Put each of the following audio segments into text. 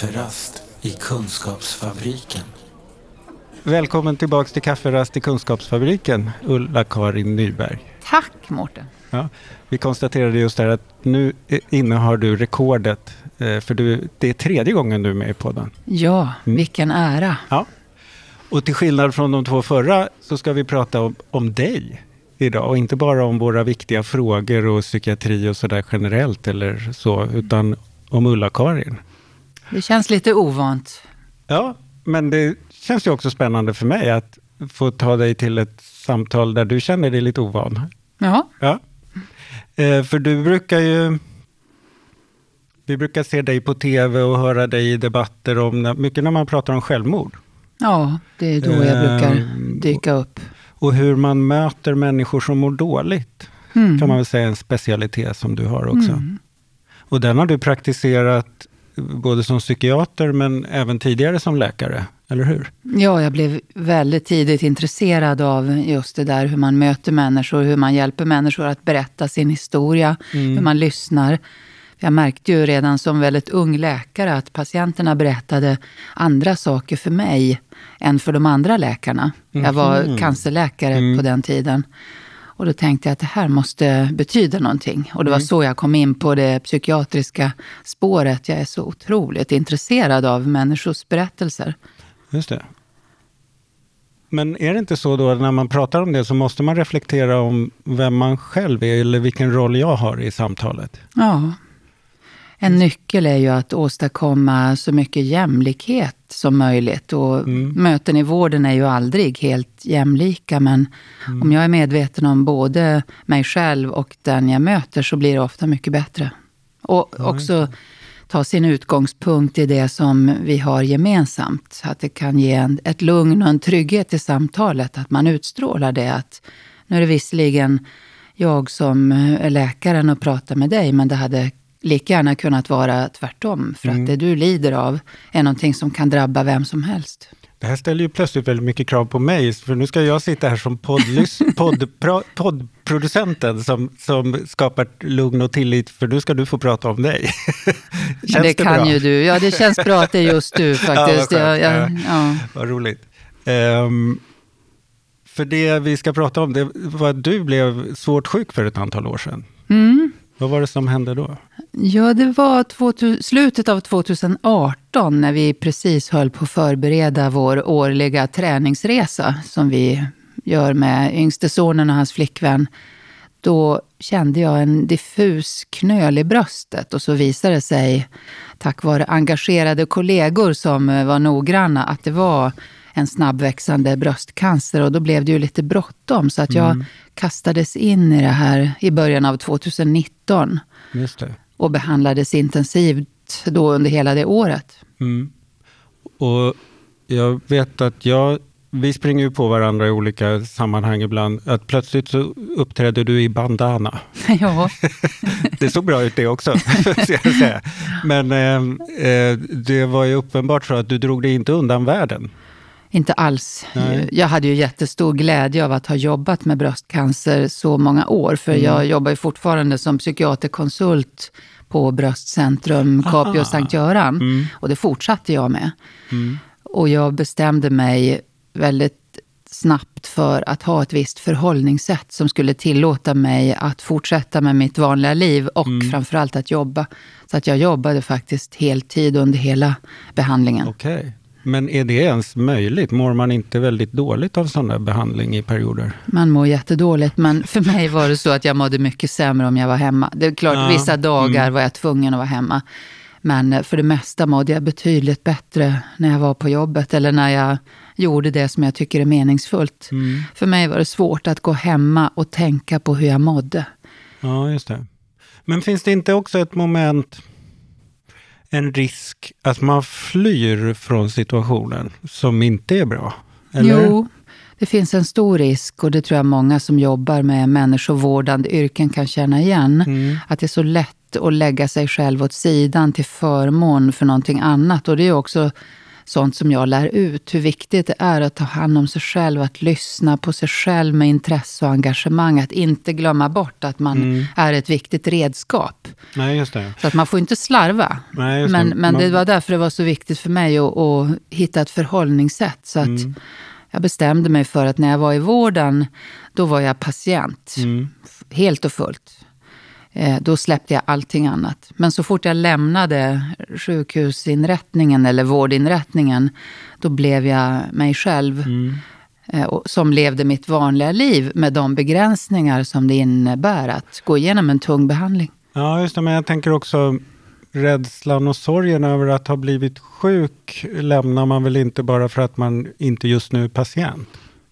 Kafferast i Kunskapsfabriken. Välkommen tillbaks till Kafferast i Kunskapsfabriken, Ulla-Karin Nyberg. Tack Mårten. Ja, vi konstaterade just där att nu innehar du rekordet, eh, för du, det är tredje gången du är med i podden. Ja, Mm. vilken ära. Ja. Och till skillnad från de två förra så ska vi prata om, om dig idag och inte bara om våra viktiga frågor och psykiatri och sådär generellt eller så, utan om Ulla-Karin. Det känns lite ovant. Ja, men det känns ju också spännande för mig att få ta dig till ett samtal där du känner dig lite ovan. Ja, Ja. Eh, för du brukar ju... Vi brukar se dig på tv och höra dig i debatter om, mycket när man pratar om självmord. ja det är då jag brukar Ehm, dyka upp. Och hur man möter människor som mår dåligt. Mm. Kan man väl säga är en specialitet som du har också. Mm. Och den har du praktiserat både som psykiater men även tidigare som läkare, eller hur? Ja, jag blev väldigt tidigt intresserad av just det där hur man möter människor, hur man hjälper människor att berätta sin historia, hur man lyssnar. Jag märkte ju redan som väldigt ung läkare att patienterna berättade andra saker för mig än för de andra läkarna. Jag var cancerläkare på den tiden. Och då tänkte jag att det här måste betyda någonting. Och det var så jag kom in på det psykiatriska spåret. Jag är så otroligt intresserad av människors berättelser. Just det. Men är det inte så då när man pratar om det så måste man reflektera om vem man själv är eller vilken roll jag har i samtalet? Ja. En nyckel är ju att åstadkomma så mycket jämlikhet som möjligt. Och Möten i vården är ju aldrig helt jämlika. Men om jag är medveten om både mig själv och den jag möter så blir det ofta mycket bättre. Och också ta sin utgångspunkt i det som vi har gemensamt. Att det kan ge en, ett lugn och en trygghet i samtalet. Att man utstrålar det. Att nu är det visserligen jag som är läkaren och pratar med dig, men det hade lika gärna kunnat vara tvärtom. För att det du lider av är någonting som kan drabba vem som helst. Det här ställer ju plötsligt väldigt mycket krav på mig, för nu ska jag sitta här som poddlys- poddproducenten som, som skapar lugn och tillit, för nu ska du få prata om dig. Känns det kan bra? ju du. Ja, det känns bra att det är just du faktiskt. Ja, vad skönt. ja, ja. Vad roligt. Ehm, för det vi ska prata om, det var att du blev svårt sjuk för ett antal år sedan. Mm. Vad var det som hände då? Ja, det var 2000, slutet av 2018 när vi precis höll på att förbereda vår årliga träningsresa som vi gör med yngste sonen och hans flickvän. Då kände jag en diffus knöl i bröstet och så visade det sig, tack vare engagerade kollegor som var noggranna, att det var en snabbväxande bröstcancer och då blev det ju lite bråttom så att jag kastades in i det här i början av 2019 Just det. och behandlades intensivt då under hela det året. Mm. Och jag vet att jag, vi springer ju på varandra i olika sammanhang ibland. Att plötsligt så uppträdde du i bandana. ja, Det såg bra ut det också, säga. Men eh, eh, det var ju uppenbart så att du drog dig inte undan världen. Inte alls. Nej. Jag hade ju jättestor glädje av att ha jobbat med bröstcancer så många år. För jag jobbar ju fortfarande som psykiaterkonsult på Bröstcentrum Capio Sankt Göran. Och det fortsatte jag med. Och jag bestämde mig väldigt snabbt för att ha ett visst förhållningssätt som skulle tillåta mig att fortsätta med mitt vanliga liv och framförallt att jobba. Så att jag jobbade faktiskt heltid under hela behandlingen. Okej. Men är det ens möjligt? Mår man inte väldigt dåligt av sån där behandling i perioder? Man mår jättedåligt, men för mig var det så att jag mådde mycket sämre om jag var hemma. Det är klart, Ja, vissa dagar var jag tvungen att vara hemma. Men eh, för det mesta mådde jag betydligt bättre när jag var på jobbet eller när jag gjorde det som jag tycker är meningsfullt. För mig var det svårt att gå hemma och tänka på hur jag mådde. Ja, just det. Men finns det inte också ett moment, en risk att man flyr från situationen som inte är bra? Eller? Jo, det finns en stor risk och det tror jag många som jobbar med människovårdande yrken kan känna igen. Att det är så lätt att lägga sig själv åt sidan till förmån för någonting annat. Och det är också sånt som jag lär ut. Hur viktigt det är att ta hand om sig själv, att lyssna på sig själv med intresse och engagemang. Att inte glömma bort att man mm. är ett viktigt redskap. Nej, just det. Så att man får inte slarva. Nej, men det. men det var därför det var så viktigt för mig att, att hitta ett förhållningssätt. Så att mm. jag bestämde mig för att när jag var i vården, då var jag patient. Mm. Helt och fullt. Eh, då släppte jag allting annat. Men så fort jag lämnade sjukhusinrättningen eller vårdinrättningen, då blev jag mig själv. Mm. Eh, som levde mitt vanliga liv med de begränsningar som det innebär att gå igenom en tung behandling. Ja, just det. Men jag tänker också rädslan och sorgen över att ha blivit sjuk lämnar man väl inte bara för att man inte just nu är patient?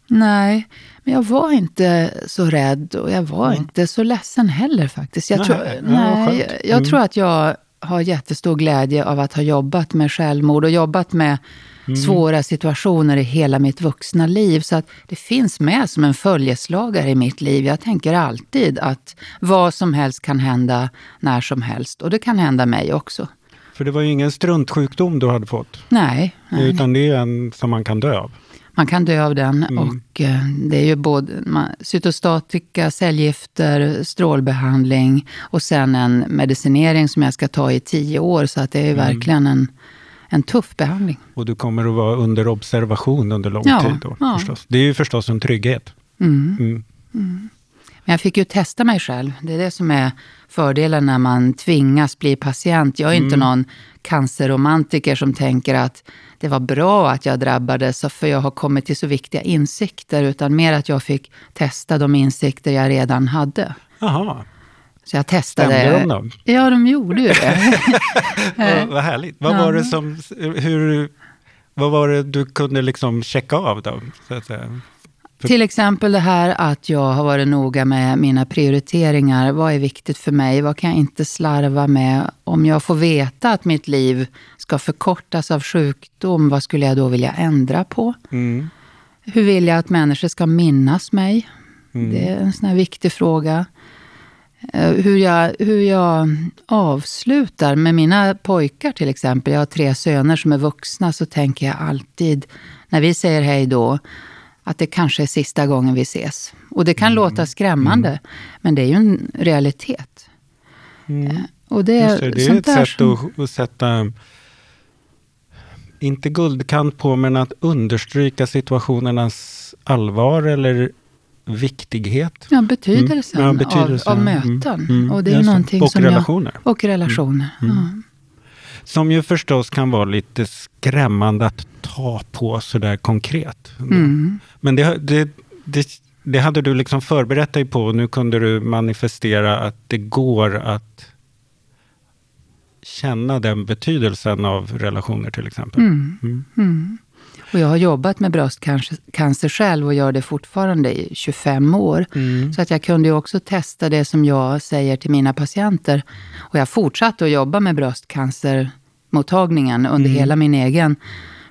Nej, men jag var inte så rädd och jag var mm. inte så ledsen heller faktiskt. Jag, nej, tror, nej, jag, jag mm. tror att jag har jättestor glädje av att ha jobbat med självmord och jobbat med mm. svåra situationer i hela mitt vuxna liv. Så att det finns med som en följeslagare i mitt liv. Jag tänker alltid att vad som helst kan hända när som helst. Och det kan hända mig också. För det var ju ingen struntsjukdom du hade fått. Nej. nej. Utan det är en som man kan dö av. Man kan dö av den. Mm. Och eh, det är ju både man, cytostatika, cellgifter, strålbehandling och sen en medicinering som jag ska ta i tio år. Så att det är mm. verkligen en, en tuff behandling. Och du kommer att vara under observation under lång ja, tid då, ja. förstås. Det är ju förstås en trygghet. Mm. mm. Mm. Men jag fick ju testa mig själv. Det är det som är fördelen när man tvingas bli patient. Jag är inte mm. någon cancerromantiker som tänker att det var bra att jag drabbades för jag har kommit till så viktiga insikter. Utan mer att jag fick testa de insikter jag redan hade. Aha. Så jag testade. Stämde de då? Ja, de gjorde ju det. vad, vad härligt. Vad var det som... Hur, vad var det du kunde liksom checka av då? Så att säga? Till exempel det här att jag har varit noga med mina prioriteringar. Vad är viktigt för mig? Vad kan jag inte slarva med? Om jag får veta att mitt liv ska förkortas av sjukdom, vad skulle jag då vilja ändra på? Mm. Hur vill jag att människor ska minnas mig? Mm. Det är en sån här viktig fråga. Eh, hur jag, hur jag avslutar med mina pojkar till exempel. Jag har tre söner som är vuxna. Så tänker jag alltid, när vi säger hej då, att det kanske är sista gången vi ses. Och det kan mm. låta skrämmande, mm. men det är ju en realitet. Mm. Eh, och det, det, det är ett sätt som... att, att sätta, inte guldkant på, men att understryka situationernas allvar eller viktighet. Ja, betydelsen, mm. ja, betydelsen. Av, av, möten. Mm. Och, det är någonting och som relationer. Jag, och relationer. Mm. Ja. Som ju förstås kan vara lite skrämmande att ta på sådär konkret. Mm. Men det, det, det, det, hade du liksom förberett dig på och nu kunde du manifestera att det går att känna den betydelsen av relationer till exempel. Mm. Mm. Och jag har jobbat med bröstcancer själv och gör det fortfarande i 25 år. Mm. Så att jag kunde också testa det som jag säger till mina patienter. Och jag fortsatte att jobba med bröstcancermottagningen under mm. hela min egen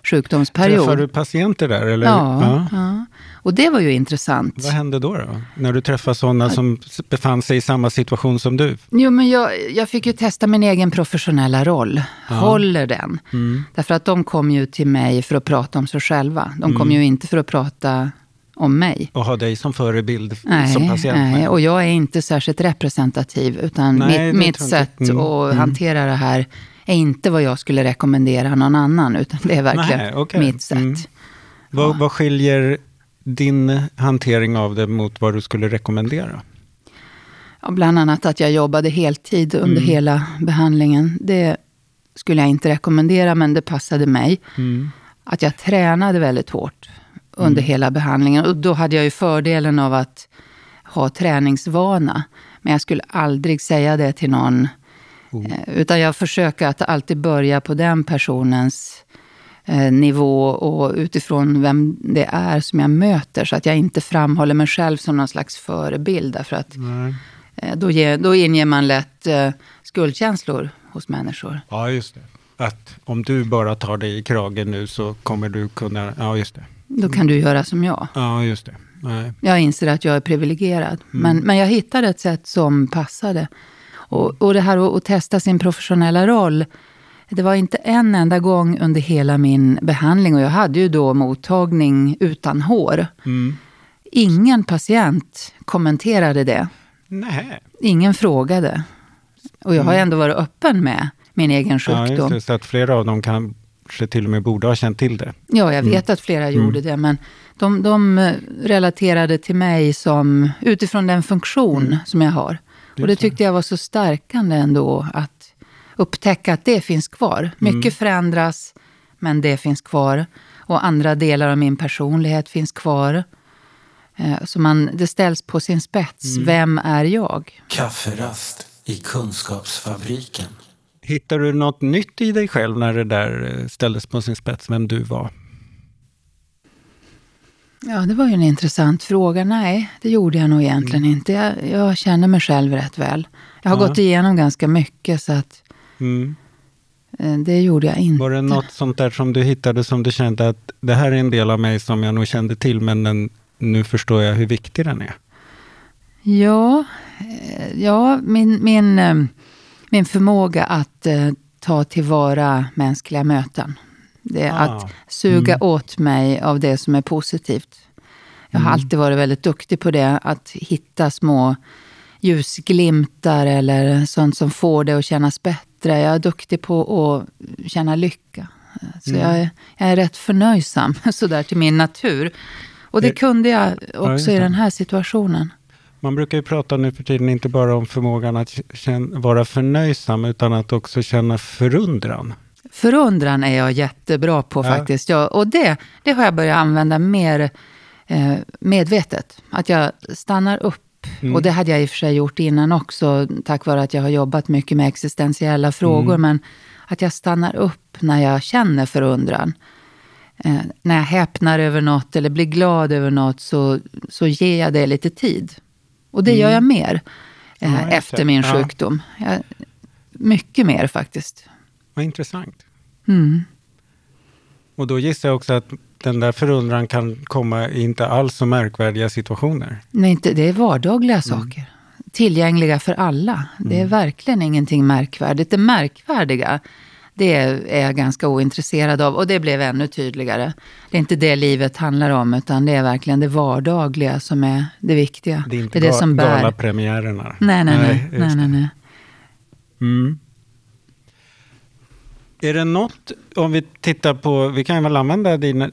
sjukdomsperiod. Träffade du patienter där? Eller? Ja, ja. ja. Och det var ju intressant. Vad hände då? då? När du träffade sådana som befann sig i samma situation som du? Jo, men jag, jag fick ju testa min egen professionella roll. Ja. Håller den? Mm. Därför att de kom ju till mig för att prata om sig själva. De kom mm. ju inte för att prata om mig. Och ha dig som förebild nej, som patient? Nej, och jag är inte särskilt representativ. Utan nej, mitt, mitt sätt mm. att mm. hantera det här är inte vad jag skulle rekommendera någon annan. Utan det är verkligen nej, okay. mitt sätt. Mm. Vad, vad skiljer din hantering av det mot vad du skulle rekommendera? Ja, bland annat att jag jobbade heltid under mm. hela behandlingen. Det skulle jag inte rekommendera, men det passade mig. Mm. Att jag tränade väldigt hårt under mm. hela behandlingen. Och då hade jag ju fördelen av att ha träningsvana. Men jag skulle aldrig säga det till någon. Oh. Eh, utan jag försöker att alltid börja på den personens nivå och utifrån vem det är som jag möter. Så att jag inte framhåller mig själv som någon slags förebild. Därför att eh, då, ger, då inger man lätt eh, skuldkänslor hos människor. Ja, just det. Att om du bara tar dig i kragen nu så kommer du kunna... Ja, just det. Då kan du göra som jag. Ja, just det. Nej. Jag inser att jag är privilegierad. Mm. Men, men jag hittade ett sätt som passade. Och, och det här att, att testa sin professionella roll Det var inte en enda gång under hela min behandling, och jag hade ju då mottagning utan hår. Mm. Ingen patient kommenterade det. Nej. Ingen frågade. Och jag har ändå varit öppen med min egen Mm. Ja, sjukdom. det, så att flera av dem kanske till och med borde ha känt till det. Ja, jag vet att flera gjorde det, men de, de eh, relaterade till mig som, utifrån den funktion som jag har. Och det tyckte jag var så stärkande ändå, att upptäcka att det finns kvar. Mycket förändras, men det finns kvar. Och andra delar av min personlighet finns kvar. Eh, Så man, det ställs på sin spets. Vem är jag? Kafferast i Kunskapsfabriken. Hittar du något nytt i dig själv när det där eh, ställdes på sin spets, vem du var? Ja, det var ju en intressant fråga. Nej, det gjorde jag nog egentligen inte. Jag, jag känner mig själv rätt väl. Jag har Ja. gått igenom ganska mycket, så att Mm. eh, det gjorde jag inte. Var det något sånt där som du hittade som du kände att det här är en del av mig som jag nog kände till, men den, nu förstår jag hur viktig den är? Ja, eh, ja min, min, eh, min förmåga att ta tillvara mänskliga möten. Det är Ah. att suga åt mig av det som är positivt. Jag har alltid varit väldigt duktig på det, att hitta små ljusglimtar eller sånt som får det att kännas bättre. Jag är duktig på att känna lycka. Så jag, är, jag är rätt förnöjsam sådär till min natur. Och det kunde jag också i det. den här situationen. Man brukar ju prata nu för tiden inte bara om förmågan att känna, vara förnöjsam, utan att också känna förundran. Förundran är jag jättebra på Ja. faktiskt. Ja, och det, det har jag börjat använda mer eh, medvetet. Att jag stannar upp. Mm. Och det hade jag i och för sig gjort innan också, tack vare att jag har jobbat mycket med existentiella frågor. Mm. Men att jag stannar upp när jag känner förundran. Eh, när jag häpnar över något eller blir glad över något så, så ger jag det lite tid. Och det gör jag mer eh, Mm. Ja, efter min Ja. sjukdom. Jag, mycket mer faktiskt. Vad intressant. Mm. Och då gissar jag också att den där förundran kan komma i inte alls så märkvärdiga situationer. Nej, inte, det är vardagliga Mm. saker. Tillgängliga för alla. Det är verkligen ingenting märkvärdigt. Det märkvärdiga, det är jag ganska ointresserad av. Och det blev ännu tydligare. Det är inte det livet handlar om, utan det är verkligen det vardagliga som är det viktiga. Det är inte det, ga- som bär. galapremiärerna. Nej, nej, nej. nej, det. nej, nej. Mm. Är det något, om vi tittar på, vi kan väl använda din eh,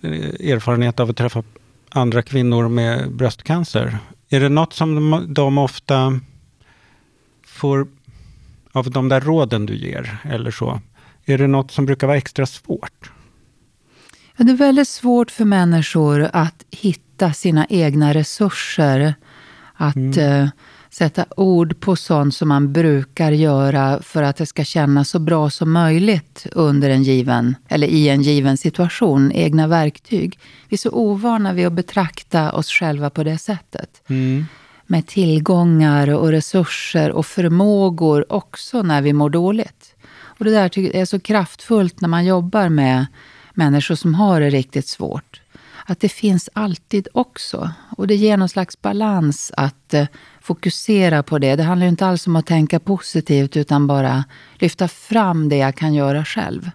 erfarenhet av att träffa andra kvinnor med bröstcancer. Är det något som de, de ofta får, av de där råden du ger eller så, är det något som brukar vara extra svårt? Ja, det är väldigt svårt för människor att hitta sina egna resurser. Att eh, sätta ord på sånt som man brukar göra för att det ska kännas så bra som möjligt under en given, eller i en given situation. Egna verktyg. Vi är så ovana vid att betrakta oss själva på det sättet. Med tillgångar och resurser och förmågor också när vi mår dåligt. Och det där är så kraftfullt när man jobbar med människor som har det riktigt svårt. Att det finns alltid också. Och det ger någon slags balans att eh, fokusera på det. Det handlar inte alls om att tänka positivt utan bara lyfta fram det jag kan göra själv.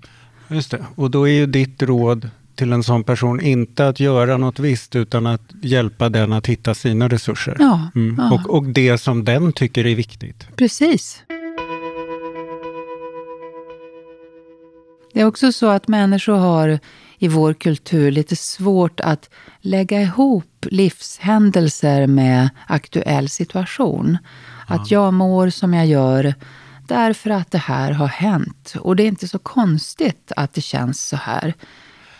Just det. Och då är ju ditt råd till en sån person inte att göra något visst utan att hjälpa den att hitta sina resurser. Ja, Mm. ja. Och, och det som den tycker är viktigt. Precis. Det är också så att människor har i vår kultur lite svårt att lägga ihop livshändelser med aktuell situation. Att jag mår som jag gör därför att det här har hänt. Och det är inte så konstigt att det känns så här.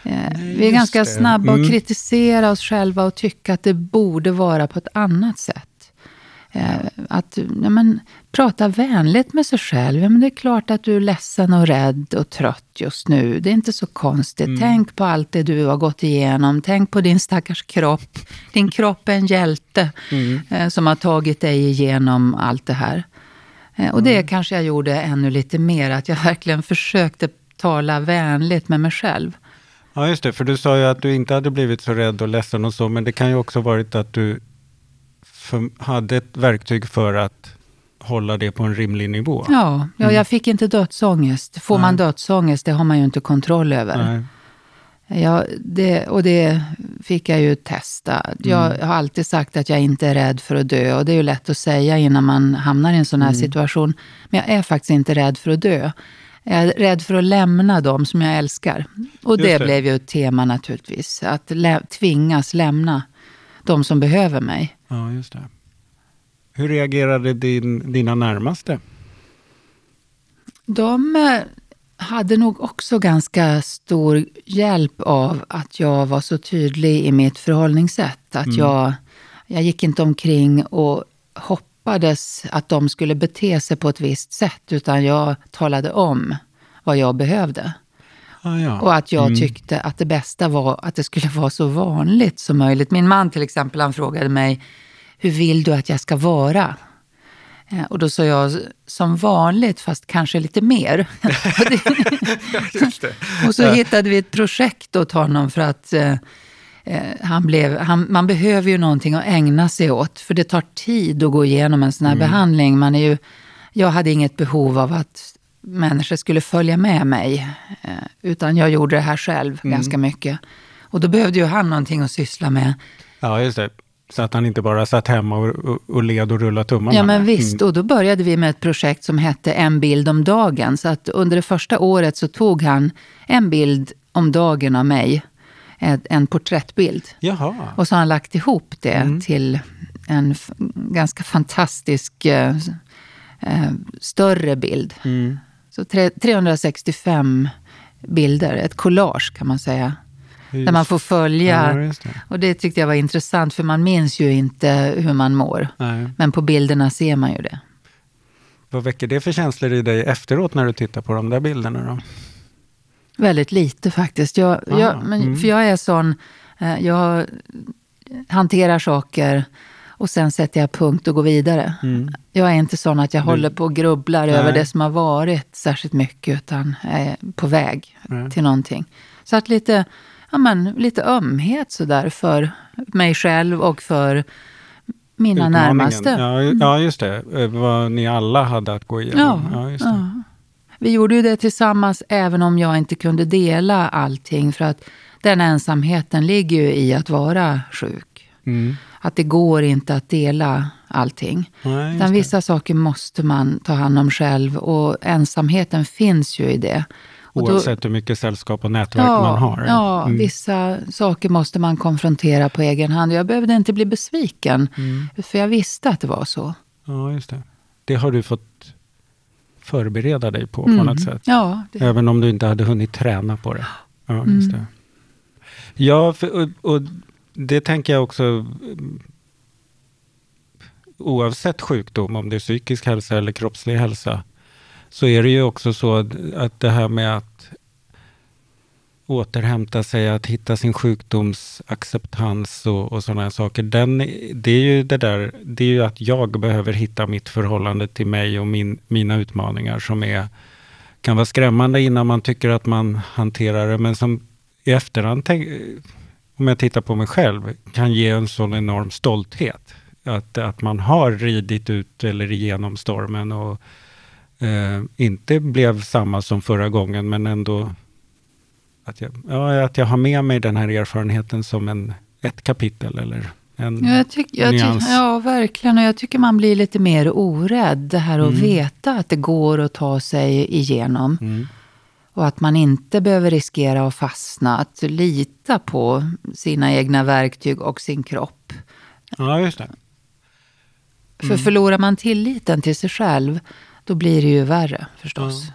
Eh, vi är ganska det. snabba att Mm. kritisera oss själva och tycka att det borde vara på ett annat sätt. Eh, att ja, men, prata vänligt med sig själv. Ja, men det är klart att du är ledsen och rädd och trött just nu. Det är inte så konstigt. Tänk på allt det du har gått igenom. Tänk på din stackars kropp. Din kropp är en hjälte eh, som har tagit dig igenom allt det här. Eh, och det kanske jag gjorde ännu lite mer. Att jag verkligen försökte tala vänligt med mig själv. Ja, just det. För du sa ju att du inte hade blivit så rädd och ledsen och så, men det kan ju också varit att du för, hade ett verktyg för att hålla det på en rimlig nivå. Ja, ja jag fick inte dödsångest. Får man dödsångest, det har man ju inte kontroll över. Nej. Ja, det, och det fick jag ju testa. Jag Mm. har alltid sagt att jag inte är rädd för att dö. Och det är ju lätt att säga innan man hamnar i en sån här Mm. situation. Men jag är faktiskt inte rädd för att dö. Jag är rädd för att lämna dem som jag älskar. Och det, det. blev ju ett tema naturligtvis. Att lä- tvingas lämna de som behöver mig. Ja, just det. Hur reagerade din, dina närmaste? De eh, hade nog också ganska stor hjälp av att jag var så tydlig i mitt förhållningssätt. Att jag, jag gick inte omkring och hoppades att de skulle bete sig på ett visst sätt, utan jag talade om vad jag behövde. Ah, ja. Och att jag tyckte att det bästa var att det skulle vara så vanligt som möjligt. Min man till exempel, han frågade mig, hur vill du att jag ska vara? Eh, Och då sa jag, som vanligt fast kanske lite mer. Och så hittade vi ett projekt åt honom för att eh, eh, han blev, han, man behöver ju någonting att ägna sig åt. För det tar tid att gå igenom en sån här behandling. Man är ju, jag hade inget behov av att människor skulle följa med mig. Eh, utan jag gjorde det här själv ganska mycket. Och då behövde ju han någonting att syssla med. ja, just det. Så att han inte bara satt hemma och, och, led och rullade tummarna. Ja, men visst. Och då började vi med ett projekt som hette En bild om dagen. Så att under det första året så tog han en bild om dagen av mig. En, en porträttbild. Jaha. Och så har han lagt ihop det till en ganska fantastisk eh, eh, större bild. Mm. Så tre, 365 bilder, ett collage kan man säga. Där man får följa. Ja, just det. Och det tyckte jag var intressant, för man minns ju inte hur man mår. Nej. Men på bilderna ser man ju det. Vad väcker det för känslor i dig efteråt när du tittar på de där bilderna? Då? Väldigt lite faktiskt. Jag, Ah, jag, men, mm. För jag är sån, eh, jag hanterar saker och sen sätter jag punkt och går vidare. Jag är inte sån att jag håller på och grubblar över Nej. det som har varit särskilt mycket, utan är på väg Nej. till någonting. Så att lite, ja, men, lite ömhet sådär för mig själv och för mina Utmaningen. närmaste. Ja, ju- ja, just det. Eh, Vad ni alla hade att gå igenom. Ja, Ja, ja. Vi gjorde ju det tillsammans även om jag inte kunde dela allting. För att den ensamheten ligger ju i att vara sjuk. Mm. Att det går inte att dela allting. Nej, Utan vissa saker måste man ta hand om själv och ensamheten finns ju i det. Då- Oavsett hur mycket sällskap och nätverk ja, man har. Ja, Mm. vissa saker måste man konfrontera på egen hand. Jag behövde inte bli besviken, Mm. för jag visste att det var så. ja, just det. Det har du fått förbereda dig på Mm. på något sätt. Ja, det, Även om du inte hade hunnit träna på det. Ja, Mm. just det. Ja, för, och, och det tänker jag också mm, oavsett sjukdom, om det är psykisk hälsa eller kroppslig hälsa, så är det ju också så att- det här med att återhämta sig, att hitta sin sjukdomsacceptans och, och sådana här saker. Den, det är ju det där, det är ju att jag behöver hitta mitt förhållande till mig och min, mina utmaningar som är, kan vara skrämmande innan man tycker att man hanterar det, men som i efterhand, tänk, om jag tittar på mig själv, kan ge en sån enorm stolthet. Att, att man har ridit ut eller igenom stormen och eh, inte blev samma som förra gången, men ändå att jag, ja, att jag har med mig den här erfarenheten som en, ett kapitel eller en Ja, jag tyck, jag tyck, nyans. ja, verkligen. Och jag tycker man blir lite mer orädd. Det här att Mm. veta att det går att ta sig igenom. Mm. Och att man inte behöver riskera att fastna. Att lita på sina egna verktyg och sin kropp. Ja, just det. För förlorar man tilliten till sig själv, då blir det ju värre förstås.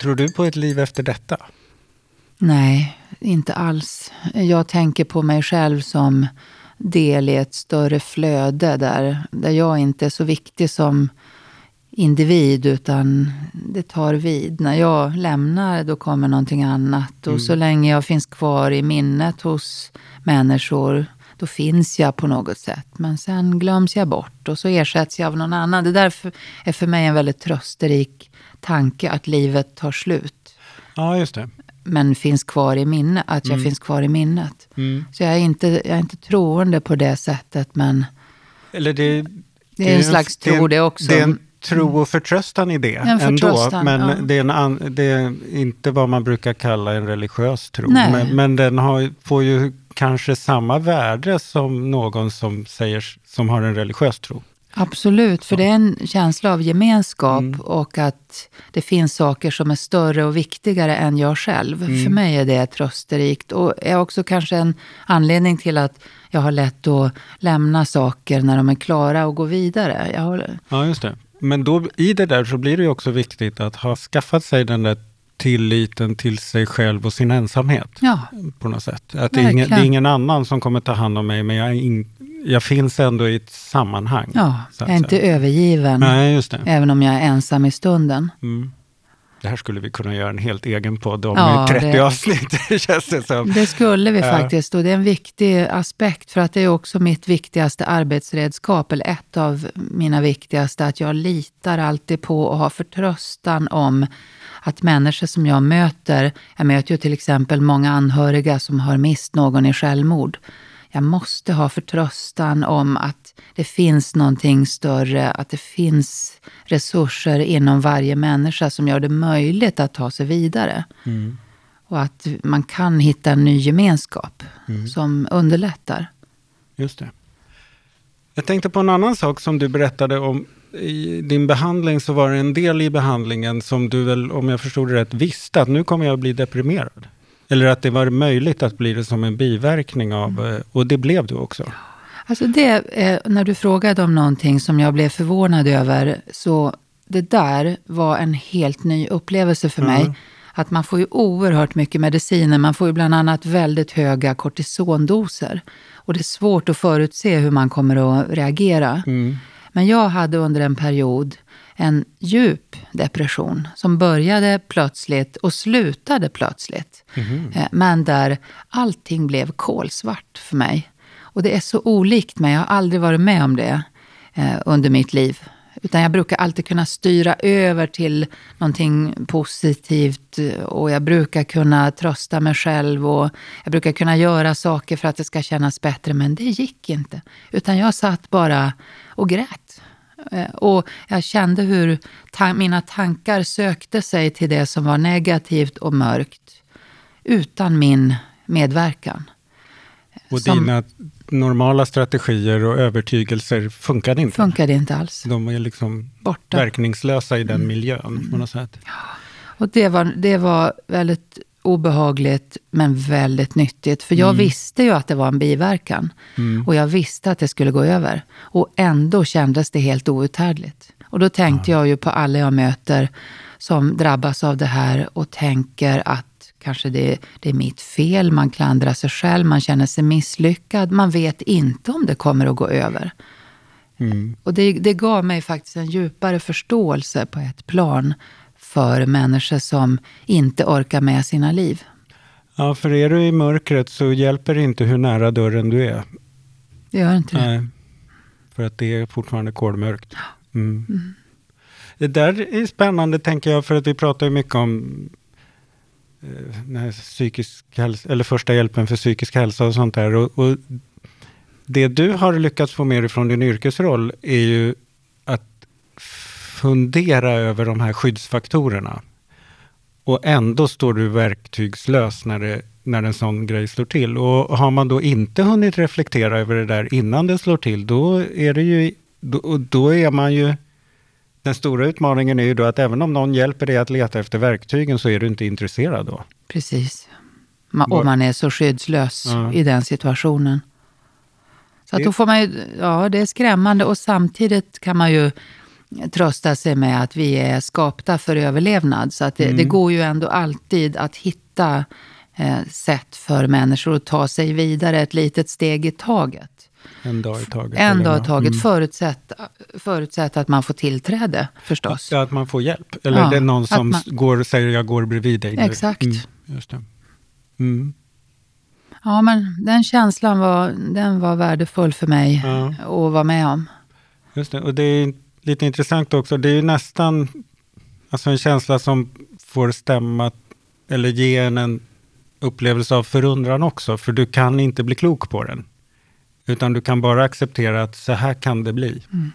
Tror du på ett liv efter detta? Nej, inte alls. Jag tänker på mig själv som del i ett större flöde där, där jag inte är så viktig som individ utan det tar vid. När jag lämnar då kommer någonting annat. Och så länge jag finns kvar i minnet hos människor då finns jag på något sätt. Men sen glöms jag bort och så ersätts jag av någon annan. Det där är för mig en väldigt trösterik tanke att livet tar slut. Ja, just det. men finns kvar i minnet, att jag Mm. finns kvar i minnet. Mm. Så jag är, inte, jag är inte troende på det sättet, men Eller det, det är en slags tro det också. Det är en tro och förtröstan i det En ändå. Men ja. det, är en an, det är inte vad man brukar kalla en religiös tro. Men, men den har, får ju kanske samma värde som någon som, säger, som har en religiös tro. Absolut, för det är en känsla av gemenskap Mm. och att det finns saker som är större och viktigare än jag själv. Mm. För mig är det trösterikt och är också kanske en anledning till att jag har lätt att lämna saker när de är klara och gå vidare. Har, Ja, just det. Men då, i det där så blir det ju också viktigt att ha skaffat sig den där tilliten till sig själv och sin ensamhet. ja, på något sätt. Att det, är ingen, det är ingen annan som kommer ta hand om mig, men jag, in, jag finns ändå i ett sammanhang. ja, jag är inte övergiven, Nej, även om jag är ensam i stunden. Mm. Det här skulle vi kunna göra en helt egen podd om Ja, i 30 det- avsnitt, känns det som. Det skulle vi Ja. faktiskt och det är en viktig aspekt för att det är också mitt viktigaste arbetsredskap, eller ett av mina viktigaste, att jag litar alltid på och har förtröstan om att människor som jag möter, jag möter ju till exempel många anhöriga som har mist någon i självmord. Jag måste ha förtröstan om att det finns någonting större, att det finns resurser inom varje människa som gör det möjligt att ta sig vidare. Mm. Och att man kan hitta en ny gemenskap Mm. som underlättar. Just det. Jag tänkte på en annan sak som du berättade om. I din behandling så var det en del i behandlingen som du väl, om jag förstod det rätt, visste att nu kommer jag att bli deprimerad. Eller att det var möjligt att bli det som en biverkning av, eh, och det blev du också. Alltså det, eh, när du frågade om någonting som jag blev förvånad över, så det där var en helt ny upplevelse för mig. Mm. Att man får ju oerhört mycket mediciner. Man får ju bland annat väldigt höga kortisondoser. Och det är svårt att förutse hur man kommer att reagera. Mm. Men jag hade under en period en djup depression som började plötsligt och slutade plötsligt. Eh, Men där allting blev kolsvart för mig. Och det är så olikt mig. Jag har aldrig varit med om det eh, under mitt liv. Utan jag brukar alltid kunna styra över till någonting positivt eh, och jag brukar kunna trösta mig själv och jag brukar kunna göra saker för att det ska kännas bättre. Men det gick inte. Utan jag satt bara och grät. Eh, Och jag kände hur ta- mina tankar sökte sig till det som var negativt och mörkt utan min medverkan. Och Som- dina normala strategier och övertygelser funkade inte. Funkade inte alls. De är liksom Borta. verkningslösa i den Mm. miljön på något sätt. Och det var, det var väldigt obehagligt men väldigt nyttigt. För jag visste ju att det var en biverkan. Och jag visste att det skulle gå över. Och ändå kändes det helt outhärdligt. Och då tänkte jag ju på alla jag möter som drabbas av det här och tänker att kanske det, det är mitt fel, man klandrar sig själv, man känner sig misslyckad, man vet inte om det kommer att gå över. Mm. Och det, det gav mig faktiskt en djupare förståelse på ett plan för människor som inte orkar med sina liv. Ja, för är du i mörkret så hjälper det inte hur nära dörren du är. Det gör inte det. Nej, för att det är fortfarande kolmörkt. Mm. Det där är spännande tänker jag, för att vi pratar ju mycket om eh, den här psykisk hälsa, eller första hjälpen för psykisk hälsa och sånt där. Och, och det du har lyckats få med dig från din yrkesroll är ju att fundera över de här skyddsfaktorerna. Och ändå står du verktygslös när, det, när en sån grej slår till. Och har man då inte hunnit reflektera över det där innan det slår till, då är det ju, då, då är man ju, den stora utmaningen är ju då att även om någon hjälper dig att leta efter verktygen så är du inte intresserad då. Precis. Man, och man är så skyddslös Ja. i den situationen. Så att då får man ju, ja det är skrämmande och samtidigt kan man ju trösta sig med att vi är skapta för överlevnad. Så att det, Mm. det går ju ändå alltid att hitta eh, sätt för människor att ta sig vidare ett litet steg i taget. En dag i taget. En dag i taget, Mm. förutsatt, förutsatt att man får tillträde förstås. Ja, att man får hjälp. Eller Ja, det är någon som man- går, säger jag går bredvid dig nu. Exakt. Mm, just det. Mm. Ja, men den känslan var, den var värdefull för mig Ja. att vara med om. Just det. Och det är lite intressant också. Det är ju nästan alltså en känsla som får stämma eller ge en en upplevelse av förundran också, för du kan inte bli klok på den. Utan du kan bara acceptera att så här kan det bli. Mm.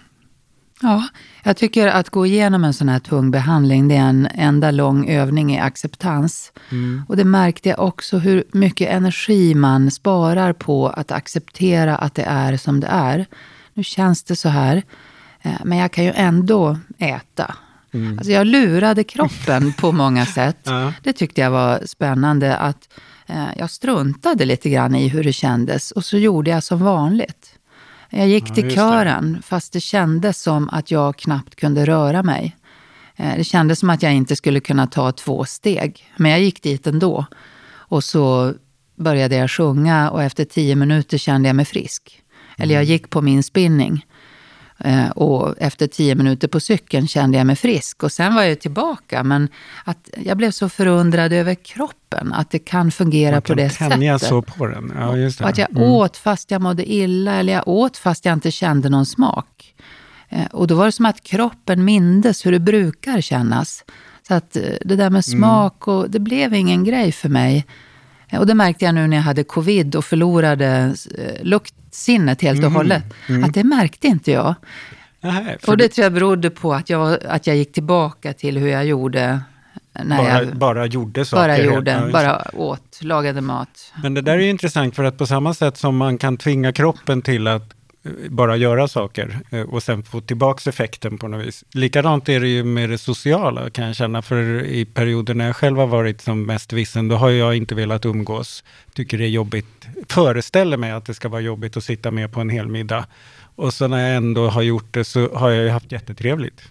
Ja, jag tycker att gå igenom en sån här tung behandling, det är en enda lång övning i acceptans. Mm. Och det märkte jag också hur mycket energi man sparar på att acceptera att det är som det är. Nu känns det så här, eh, men jag kan ju ändå äta. Mm. Alltså jag lurade kroppen på många sätt. Ja. Det tyckte jag var spännande. att Jag struntade lite grann i hur det kändes och så gjorde jag som vanligt. Jag gick ja, till kören det. fast det kändes som att jag knappt kunde röra mig. Eh, det kändes som att jag inte skulle kunna ta två steg. Men jag gick dit ändå. Och så började jag sjunga och efter tio minuter kände jag mig frisk. Eller jag mm. gick på min spinning. Eh, och efter tio minuter på cykeln kände jag mig frisk. Och sen var jag tillbaka. Men att jag blev så förundrad över kroppen. Att det kan fungera på det sättet. Man kan så på den. Ja, just det. Att jag mm. åt fast jag mådde illa. Eller jag åt fast jag inte kände någon smak. Eh, och då var det som att kroppen mindes hur det brukar kännas. Så att eh, det där med mm. smak, och det blev ingen grej för mig. Och det märkte jag nu när jag hade covid och förlorade luktsinnet helt och mm. hållet. Mm. Att det märkte inte jag. Aha, och det tror jag berodde på att jag, att jag gick tillbaka till hur jag gjorde bara, jag bara gjorde saker? Bara gjorde, bara åt, lagade mat. Men det där är intressant för att på samma sätt som man kan tvinga kroppen till att bara göra saker eh, och sen få tillbaks effekten på något vis. Likadant är det ju med det sociala kan jag känna, för i perioder när jag själv har varit som mest vissen, då har jag inte velat umgås, tycker det är jobbigt, föreställer mig att det ska vara jobbigt att sitta med på en hel middag. Och så när jag ändå har gjort det så har jag ju haft jättetrevligt.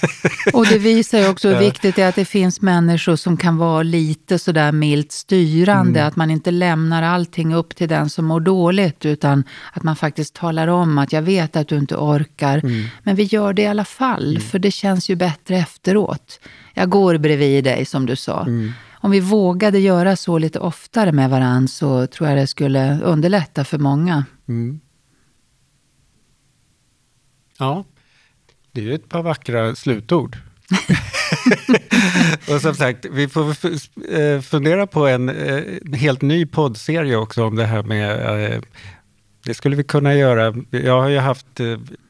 Och det visar ju också hur viktigt det är att det finns människor som kan vara lite sådär milt styrande. Mm. Att man inte lämnar allting upp till den som mår dåligt. Utan att man faktiskt talar om att jag vet att du inte orkar. Mm. Men vi gör det i alla fall, mm. för det känns ju bättre efteråt. Jag går bredvid dig, som du sa. Mm. Om vi vågade göra så lite oftare med varandra så tror jag det skulle underlätta för många. Ja, det är ju ett par vackra slutord. och som sagt, vi får eh, fundera på en, en eh, helt ny poddserie också om det här med... Eh, det skulle vi kunna göra. Jag har ju haft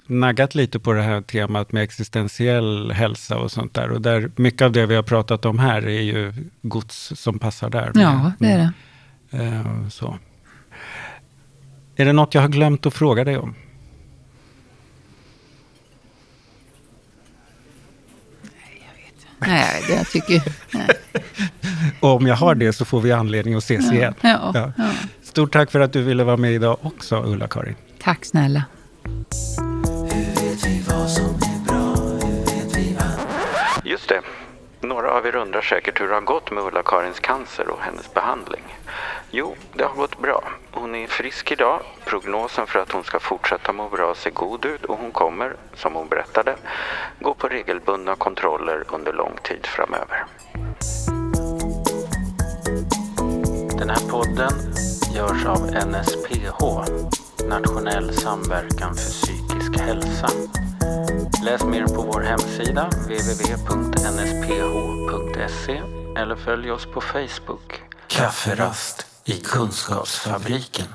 naggat lite på det här temat med existentiell hälsa och sånt där. Och där, mycket av det vi har pratat om här är ju gods som passar där. Ja, det är det. Så. Är det något jag har glömt att fråga dig om? Nej, det jag tycker nej. Och om jag har det så får vi anledning att ses ja, igen. Ja, ja. Stort tack för att du ville vara med idag också, Ulla-Karin. Tack snälla. Just det. Några av er undrar säkert hur det har gått med Ulla-Karins cancer och hennes behandling. Jo, det har gått bra. Hon är frisk idag. Prognosen för att hon ska fortsätta må bra ser god ut och hon kommer, som hon berättade, gå på regelbundna kontroller under lång tid framöver. Den här podden görs av NSPH, Nationell samverkan för psykisk hälsa. Läs mer på vår hemsida www.nsph.se eller följ oss på Facebook. Kafferast i Kunskapsfabriken.